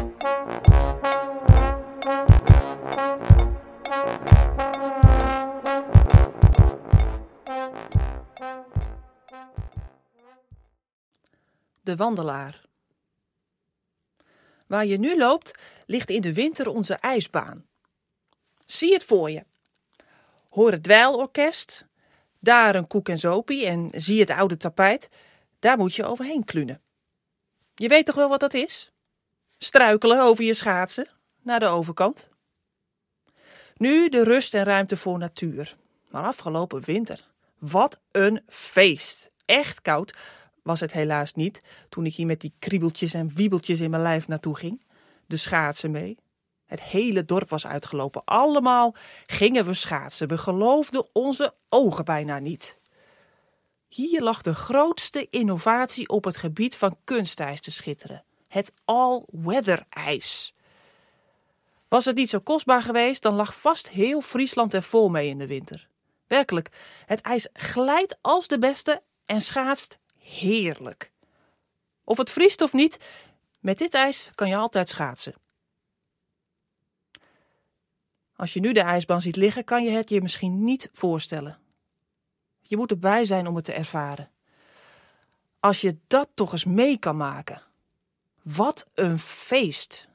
De wandelaar. Waar je nu loopt, ligt in de winter onze ijsbaan. Zie het voor je. Hoor het dweilorkest, daar een koek en zopie en zie het oude tapijt. Daar moet je overheen klunen. Je weet toch wel wat dat is? Struikelen over je schaatsen naar de overkant. Nu de rust en ruimte voor natuur. Maar afgelopen winter, wat een feest. Echt koud was het helaas niet toen ik hier met die kriebeltjes en wiebeltjes in mijn lijf naartoe ging. De schaatsen mee. Het hele dorp was uitgelopen. Allemaal gingen we schaatsen. We geloofden onze ogen bijna niet. Hier lag de grootste innovatie op het gebied van kunstijs te schitteren: het all-weather ijs. Was het niet zo kostbaar geweest, dan lag vast heel Friesland er vol mee in de winter. Werkelijk, het ijs glijdt als de beste en schaatst heerlijk. Of het vriest of niet, met dit ijs kan je altijd schaatsen. Als je nu de ijsbaan ziet liggen, kan je het je misschien niet voorstellen. Je moet erbij zijn om het te ervaren. Als je dat toch eens mee kan maken. Wat een feest!